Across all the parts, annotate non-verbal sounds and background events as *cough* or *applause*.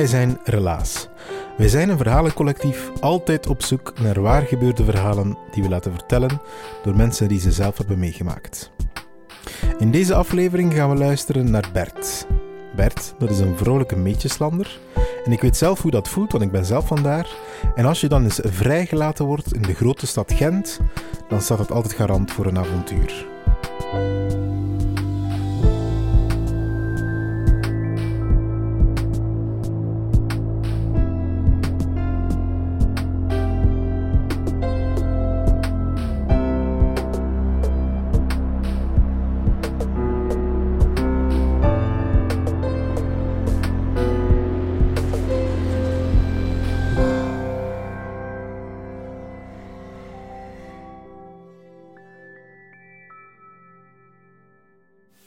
Wij zijn Relaas. Wij zijn een verhalencollectief altijd op zoek naar waar gebeurde verhalen die we laten vertellen door mensen die ze zelf hebben meegemaakt. In deze aflevering gaan we luisteren naar Bert. Bert, dat is een vrolijke meetjeslander. En ik weet zelf hoe dat voelt, want ik ben zelf vandaar. En als je dan eens vrijgelaten wordt in de grote stad Gent, dan staat het altijd garant voor een avontuur.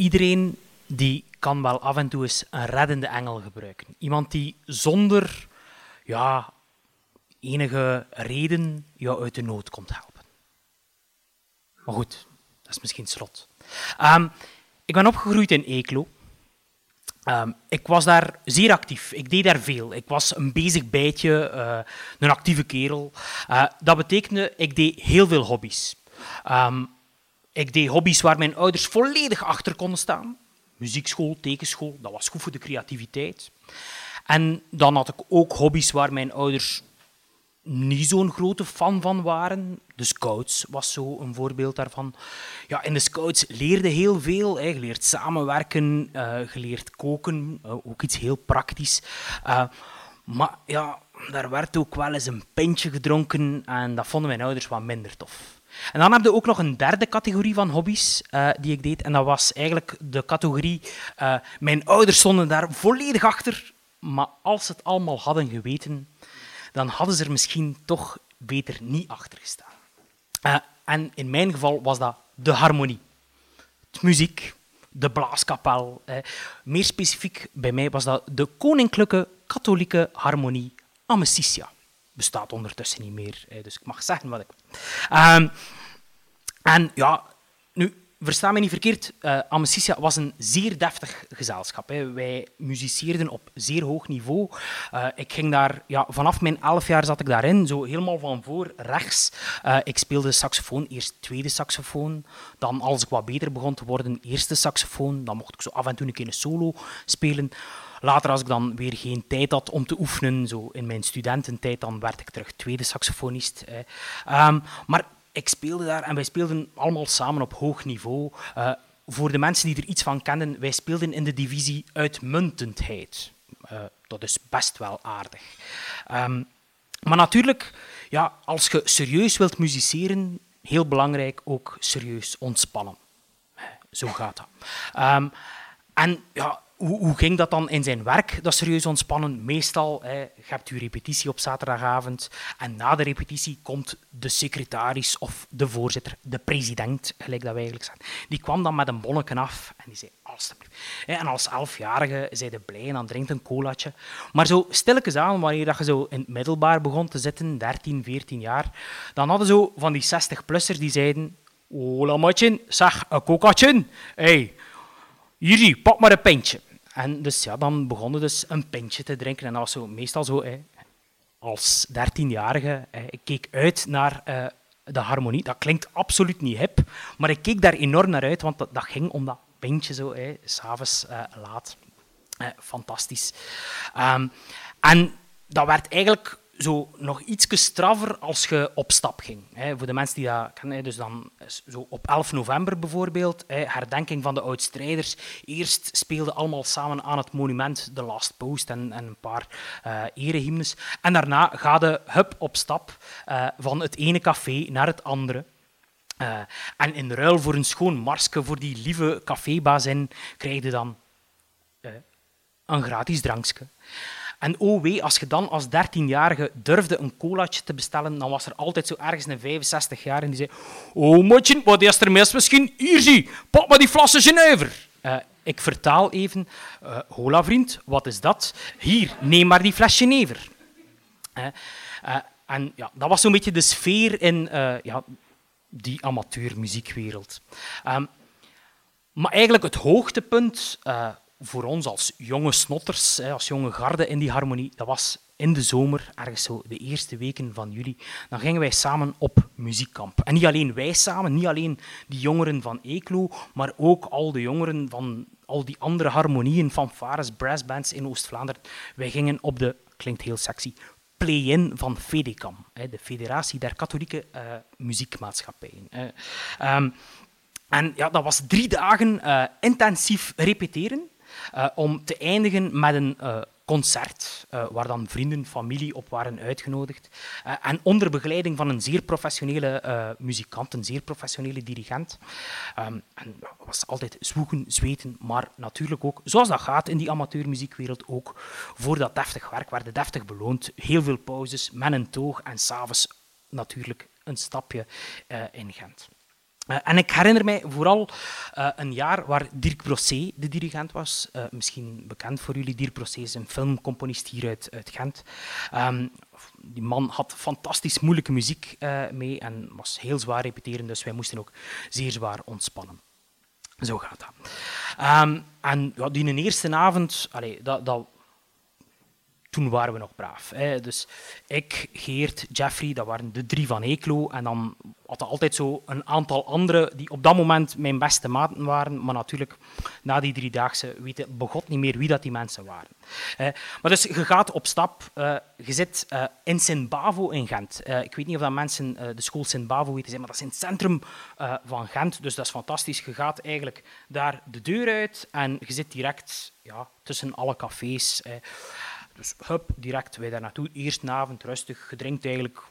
Iedereen die kan wel af en toe eens een reddende engel gebruiken. Iemand die zonder ja, enige reden jou uit de nood komt helpen. Maar goed, dat is misschien slot. Um, ik ben opgegroeid in Eeklo. Um, ik was daar zeer actief. Ik deed daar veel. Ik was een bezig bijtje, uh, een actieve kerel. Uh, dat betekende, ik deed heel veel hobby's. Um, ik deed hobby's waar mijn ouders volledig achter konden staan. Muziekschool, tekenschool, dat was goed voor de creativiteit. En dan had ik ook hobby's waar mijn ouders niet zo'n grote fan van waren. De scouts was zo een voorbeeld daarvan. Ja, in de scouts leerde heel veel. Hè. Je samenwerken, uh, je koken, uh, ook iets heel praktisch. Uh, maar ja, daar werd ook wel eens een pintje gedronken en dat vonden mijn ouders wat minder tof. En dan heb je ook nog een derde categorie van hobby's uh, die ik deed. En dat was eigenlijk de categorie... Uh, mijn ouders stonden daar volledig achter. Maar als ze het allemaal hadden geweten, dan hadden ze er misschien toch beter niet achter gestaan. Uh, en in mijn geval was dat de harmonie. Het muziek, de blaaskapel. meer specifiek bij mij was dat de koninklijke katholieke harmonie Amicitia bestaat ondertussen niet meer. Dus ik mag zeggen wat ik. Um, en ja, nu, versta me niet verkeerd, uh, was een zeer deftig gezelschap. Hè. Wij muziceerden op zeer hoog niveau. Uh, ik ging daar, ja, vanaf mijn elf jaar zat ik daarin, zo helemaal van voor rechts. Uh, ik speelde saxofoon, eerst tweede saxofoon. Dan, als ik wat beter begon te worden, eerste saxofoon. Dan mocht ik zo af en toe een keer een solo spelen. Later, als ik dan weer geen tijd had om te oefenen, zo in mijn studententijd, dan werd ik terug tweede saxofonist. Um, maar ik speelde daar en wij speelden allemaal samen op hoog niveau. Uh, voor de mensen die er iets van kennen, wij speelden in de divisie uitmuntendheid. Uh, dat is best wel aardig. Um, maar natuurlijk, ja, als je serieus wilt musiceren, heel belangrijk ook serieus ontspannen. Zo gaat dat. Um, en ja, hoe, hoe, ging dat dan in zijn werk, dat serieus ontspannen? Meestal, hè, je hebt je repetitie op zaterdagavond en na de repetitie komt de secretaris of de voorzitter, de president, gelijk dat wij eigenlijk zeggen, die kwam dan met een bonneken af en die zei, alstublieft. En als elfjarige zei de blij en dan drinkt een colaatje. Maar zo stilletjes aan, wanneer je zo in het middelbaar begon te zitten, 13, 14 jaar, dan hadden zo van die 60-plussers die zeiden, hola matje, zeg, een cocaatje. Hey, hier, pak maar een pintje. En dus ja, dan begonnen dus een pintje te drinken. En dat was zo, meestal zo, als dertienjarige, ik keek uit naar uh, de harmonie. Dat klinkt absoluut niet hip, maar ik keek daar enorm naar uit, want dat, ging om dat pintje zo, s'avonds uh, laat. Uh, fantastisch. Um, en dat werd eigenlijk zo nog iets straffer als je op stap ging. Voor de mensen die dat kennen, dus dan zo op 11 november bijvoorbeeld, herdenking van de oud-strijders. Eerst speelden allemaal samen aan het monument The Last Post en, en een paar uh, erehymnes. En daarna ga de hup op stap uh, van het ene café naar het andere. Uh, en in ruil voor een schoon marsje voor die lieve cafébazin krijg je dan een gratis drankje. En oh als je dan als 13-jarige durfde een colaatje te bestellen, dan was er altijd zo ergens een 65 jaar die zei Oh, motje, wat is er mis misschien? Hier zie, pak maar die flassen Genever. Uh, ik vertaal even. Uh, hola vriend, wat is dat? Hier, neem maar die fles Genever. Uh, en ja, dat was zo'n beetje de sfeer in ja, die amateurmuziekwereld. Um, maar eigenlijk het hoogtepunt voor ons als jonge snotters, als jonge garde in die harmonie, dat was in de zomer, ergens zo de eerste weken van juli, dan gingen wij samen op muziekkamp. En niet alleen wij samen, niet alleen die jongeren van Eeklo, maar ook al de jongeren van al die andere harmonieën, fanfares, brassbands in Oost-Vlaanderen. Wij gingen op de, klinkt heel sexy, play-in van FEDECAM, de Federatie der Katholieke uh, Muziekmaatschappijen. Um, en ja, dat was drie dagen uh, intensief repeteren. Uh, om te eindigen met een uh, concert, uh, waar dan vrienden, familie op waren uitgenodigd. en onder begeleiding van een zeer professionele muzikant, een zeer professionele dirigent. Um, en was altijd zwoegen, zweten, maar natuurlijk ook, zoals dat gaat in die amateurmuziekwereld, ook voor dat deftig werk werden deftig beloond. Heel veel pauzes, men een toog en s'avonds natuurlijk een stapje in Gent. Uh, en ik herinner mij vooral uh, een jaar waar Dirk Brossé de dirigent was. Uh, misschien bekend voor jullie. Dirk Brossé is een filmcomponist hier uit, uit Gent. Um, die man had fantastisch moeilijke muziek mee en was heel zwaar repeteren, dus wij moesten ook zeer zwaar ontspannen. Zo gaat dat. Um, en ja, die eerste avond, dat, dat toen waren we nog braaf. Hè. Dus ik, Geert, Jeffrey, dat waren de drie van Eeklo. En dan had er altijd zo een aantal anderen die op dat moment mijn beste maten waren. Maar natuurlijk, na die driedaagse weten begot niet meer wie dat die mensen waren. Maar dus je gaat op stap. Uh, je zit uh, in Sint-Bavo in Gent. Uh, ik weet niet of dat mensen de school Sint-Bavo weten zijn, maar dat is in het centrum van Gent. Dus dat is fantastisch. Je gaat eigenlijk daar de deur uit en je zit direct ja, tussen alle cafés. Dus hup, direct wij daar naartoe. Eerst avond rustig, je drinkt eigenlijk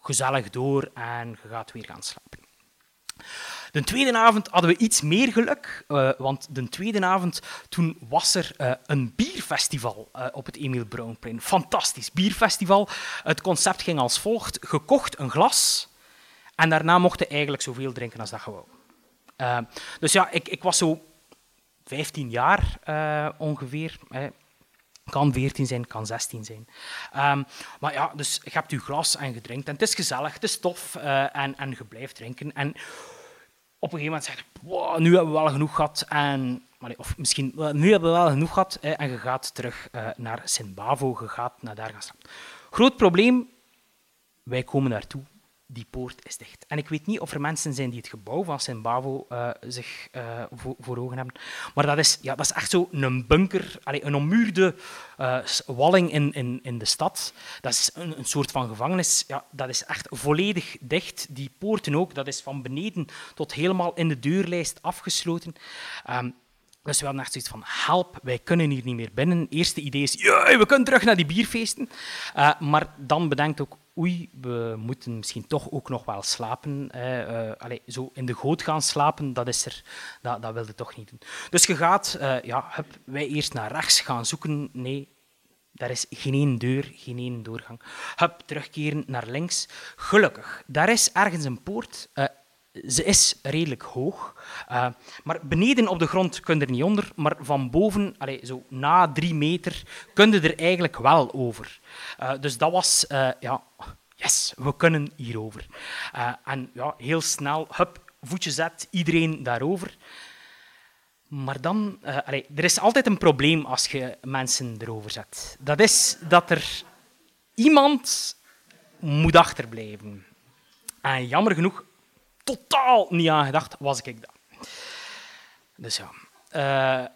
gezellig door en je gaat weer gaan slapen. De tweede avond hadden we iets meer geluk, uh, want de tweede avond toen was er uh, een bierfestival uh, op het Emil Brownplein. Fantastisch bierfestival. Het concept ging als volgt: gekocht een glas en daarna mocht je eigenlijk zoveel drinken als dat je wou. dus ja, ik, ik, was zo 15 jaar ongeveer. Kan 14 zijn, kan 16 zijn. Um, maar ja, dus je hebt je glas en je drinkt. En het is gezellig, het is tof uh, en, en je blijft drinken. En op een gegeven moment zeg je, nu hebben we wel genoeg gehad. En, of misschien, nu hebben we wel genoeg gehad. En je gaat terug uh, naar Sint-Bavo, je gaat naar daar gaan staan. Groot probleem, wij komen daartoe die poort is dicht. En ik weet niet of er mensen zijn die het gebouw van Sint-Bavo uh, zich uh, voor, ogen hebben. Maar dat is, ja, dat is echt zo een bunker, allez, een ommuurde uh, walling in, in, in de stad. Dat is een, een, soort van gevangenis. Ja, dat is echt volledig dicht. Die poorten ook, dat is van beneden tot helemaal in de deurlijst afgesloten. Dus we hadden echt zoiets van, help, wij kunnen hier niet meer binnen. Het eerste idee is, we kunnen terug naar die bierfeesten. Uh, maar dan bedenkt ook, oei, we moeten misschien toch ook nog wel slapen. Uh, allez, zo in de goot gaan slapen, dat, is er, dat, dat wilde toch niet doen. Dus je gaat, uh, ja, wij eerst naar rechts gaan zoeken. Nee, daar is geen één deur, geen één doorgang. Hup, terugkeren naar links. Gelukkig, daar is ergens een poort. Uh, ze is redelijk hoog. Uh, maar beneden op de grond kun je er niet onder, maar van boven, allez, zo na drie meter, kun je er eigenlijk wel over. Uh, dus dat was, uh, ja, yes, we kunnen hierover. en ja, heel snel, hup, voetje zet, iedereen daarover. Maar dan, allez, er is altijd een probleem als je mensen erover zet. Dat is dat er iemand moet achterblijven. En jammer genoeg totaal niet aan gedacht, was ik dat. Dus ja. Uh,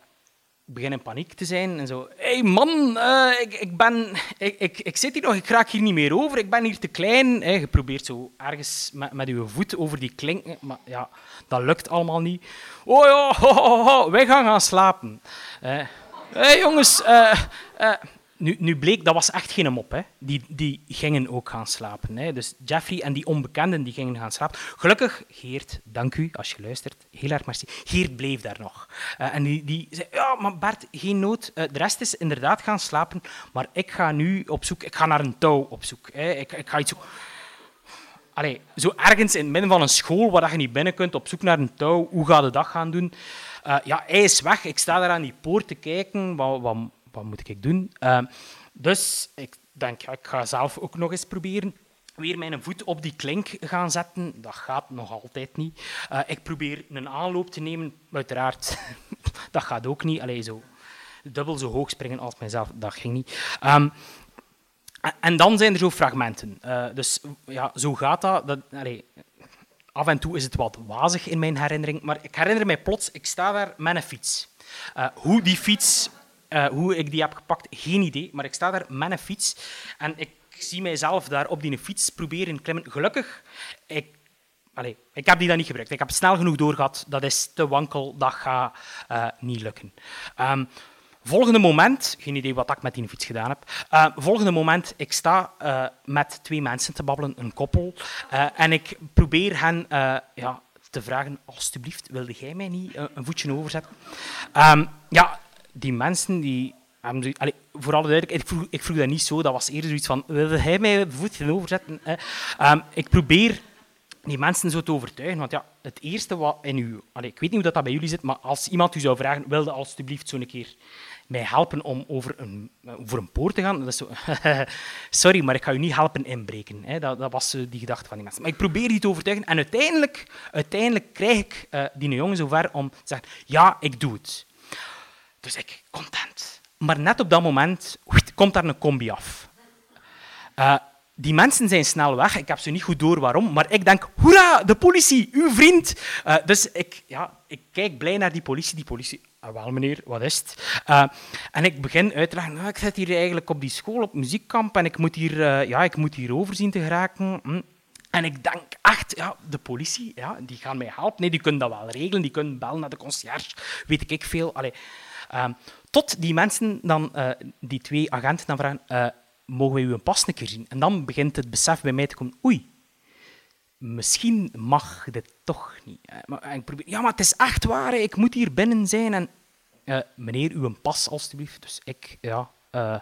begin in paniek te zijn en zo. Hé hey man, uh, ik, ik, ben, ik, ik, ik zit hier nog, ik raak hier niet meer over, ik ben hier te klein. Je probeert zo ergens met, met je voet over die klink, maar ja, dat lukt allemaal niet. Oh ja, wij gaan gaan slapen. Hé hey, jongens, nu, nu bleek, dat was echt geen mop. Hè. Die, die gingen ook gaan slapen. Hè. Dus Jeffrey en die onbekenden die gingen gaan slapen. Gelukkig, Geert, dank u als je luistert. Heel erg merci. Geert bleef daar nog. Uh, en die, die zei, ja, maar Bert, geen nood. Uh, de rest is inderdaad gaan slapen. Maar ik ga nu op zoek, ik ga naar een touw op zoek. Hè. Ik, ik ga iets zoeken. Allee, zo ergens in het midden van een school waar je niet binnen kunt, op zoek naar een touw. Hoe ga je dat gaan doen? Uh, ja, hij is weg. Ik sta daar aan die poort te kijken. Wat, wat, wat moet ik doen? Uh, dus ik denk, ik ga zelf ook nog eens proberen. Weer mijn voet op die klink gaan zetten. Dat gaat nog altijd niet. Uh, ik probeer een aanloop te nemen. Uiteraard, *laughs* dat gaat ook niet. Allee, zo dubbel zo hoog springen als mijzelf, dat ging niet. Um, en dan zijn er zo fragmenten. Uh, dus ja, zo gaat dat. dat af en toe is het wat wazig in mijn herinnering, maar ik herinner mij plots, ik sta daar met een fiets. Uh, hoe die fiets uh, hoe ik die heb gepakt, geen idee. Maar ik sta daar met een fiets en ik zie mijzelf daar op die fiets proberen klimmen. Gelukkig, ik, allez, ik heb die dan niet gebruikt. Ik heb snel genoeg doorgehad. Dat is te wankel, dat gaat uh, niet lukken. Um, volgende moment, geen idee wat ik met die fiets gedaan heb. Uh, volgende moment, ik sta met twee mensen te babbelen, een koppel. En ik probeer hen ja, te vragen, alstublieft, wilde jij mij niet een voetje overzetten? Um, ja, die mensen die. Allee, voor alle duidelijkheid, ik vroeg, ik vroeg dat niet zo. Dat was eerder zoiets van, wilde hij mij voetje overzetten? Um, ik probeer die mensen zo te overtuigen. Want ja, het eerste wat in u... Ik weet niet hoe dat, dat bij jullie zit, maar als iemand u zou vragen, wilde alstublieft zo'n keer mij helpen om over een, over een poort te gaan. Dat zo, *laughs* sorry, maar ik ga u niet helpen inbreken. Hè. Dat, dat was die gedachte van die mensen. Maar ik probeer die te overtuigen en uiteindelijk, uiteindelijk krijg ik uh, die jongen zover om te zeggen, ja, ik doe het. Dus ik, content. Maar net op dat moment komt daar een combi af. Uh, die mensen zijn snel weg. Ik heb ze niet goed door waarom, maar ik denk, hoera, de politie, uw vriend. Uh, dus ik, ja, ik kijk blij naar die politie. Die politie, ah, wel meneer, wat is het? Uh, en ik begin uit te leggen, nou, ik zit hier eigenlijk op die school, op muziekkamp, en ik moet hier, uh, ja, ik moet hier overzien te geraken. Hm. En ik denk echt, ja, de politie, ja, die gaan mij helpen. Nee, die kunnen dat wel regelen, die kunnen bellen naar de concierge, weet ik veel. Allee, Um, tot die mensen dan, uh, die twee agenten dan vragen, uh, mogen wij uw pas een keer zien? En dan begint het besef bij mij te komen, oei, misschien mag dit toch niet. Maar ik probeer, ja, maar het is echt waar, ik moet hier binnen zijn. En, uh, meneer, uw pas alstublieft. Dus ik, ja, uh,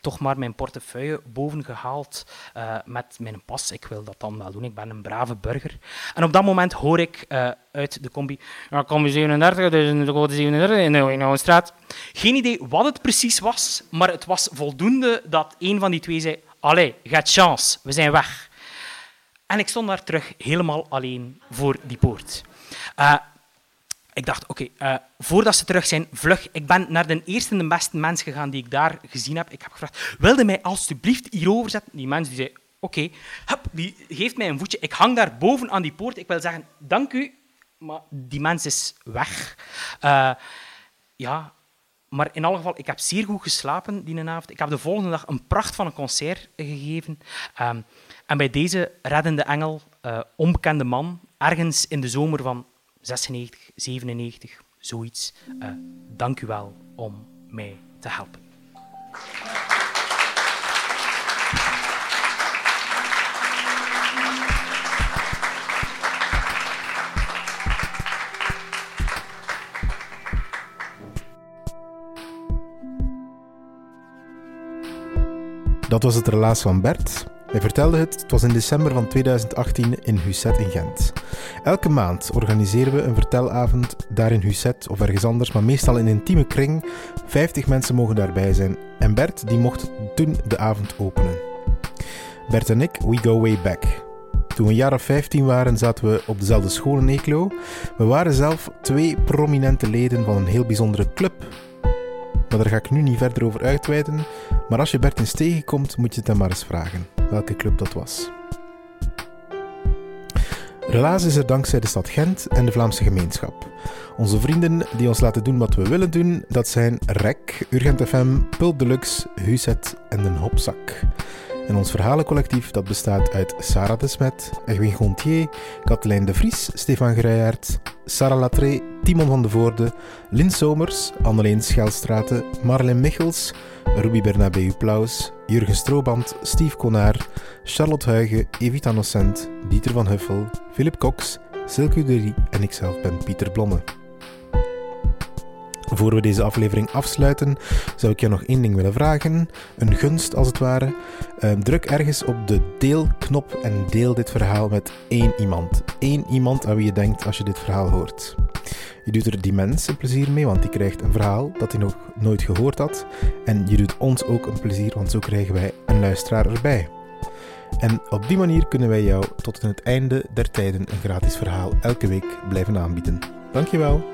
toch maar mijn portefeuille boven gehaald uh, met mijn pas. Ik wil dat dan wel doen, ik ben een brave burger. En op dat moment hoor ik uh, uit de combi, ja, combi 37, dus de code 37 in de Oudestraat. Geen idee wat het precies was, maar het was voldoende dat een van die twee zei, allee, gaat chance, we zijn weg. En ik stond daar terug helemaal alleen voor die poort. Ik dacht, oké, uh, voordat ze terug zijn, vlug. Ik ben naar de eerste en de beste mens gegaan die ik daar gezien heb. Ik heb gevraagd, wilde mij alstublieft hierover zetten? Die mens die zei, oké, okay, die geeft mij een voetje. Ik hang daar boven aan die poort. Ik wil zeggen, dank u, maar die mens is weg. Uh, ja, maar in alle geval, ik heb zeer goed geslapen die avond. Ik heb de volgende dag een pracht van een concert gegeven. Um, en bij deze reddende engel, uh, onbekende man, ergens in de zomer van 96, 97, zoiets. Uh, dank u wel om mij te helpen. Dat was het relaas van Bert. Hij vertelde het, het was in december van 2018 in Husset in Gent. Elke maand organiseren we een vertelavond daar in Husset of ergens anders, maar meestal in een intieme kring. 50 mensen mogen daarbij zijn en Bert die mocht toen de avond openen. Bert en ik, we go way back. Toen we een jaar of 15 waren, zaten we op dezelfde school in Eeklo. We waren zelf twee prominente leden van een heel bijzondere club. Maar daar ga ik nu niet verder over uitweiden. Maar als je Bert eens tegenkomt, moet je het hem maar eens vragen welke club dat was. Relaas is er dankzij de stad Gent en de Vlaamse gemeenschap. Onze vrienden die ons laten doen wat we willen doen, dat zijn REC, Urgent FM, Pulp Deluxe, Huset en Den Hopzak. En ons verhalencollectief dat bestaat uit Sarah de Smet, Edwin Gontier, Katelijn de Vries, Stefan Greijaert, Sarah Latré, Timon van de Voorde, Lin Somers, Anneleen Schelstraten, Marlene Michels, Ruby Bernabeu Plaus, Jurgen Strooband, Steve Konaar, Charlotte Huigen, Evita Nocent, Dieter van Huffel, Philip Cox, Silke Derie en ikzelf ben Pieter Blomme. Voor we deze aflevering afsluiten, zou ik je nog één ding willen vragen. Een gunst als het ware. Ehm, druk ergens op de deelknop en deel dit verhaal met één iemand. Eén iemand aan wie je denkt als je dit verhaal hoort. Je doet er die mens een plezier mee, want die krijgt een verhaal dat hij nog nooit gehoord had. En je doet ons ook een plezier, want zo krijgen wij een luisteraar erbij. En op die manier kunnen wij jou tot aan het einde der tijden een gratis verhaal elke week blijven aanbieden. Dankjewel.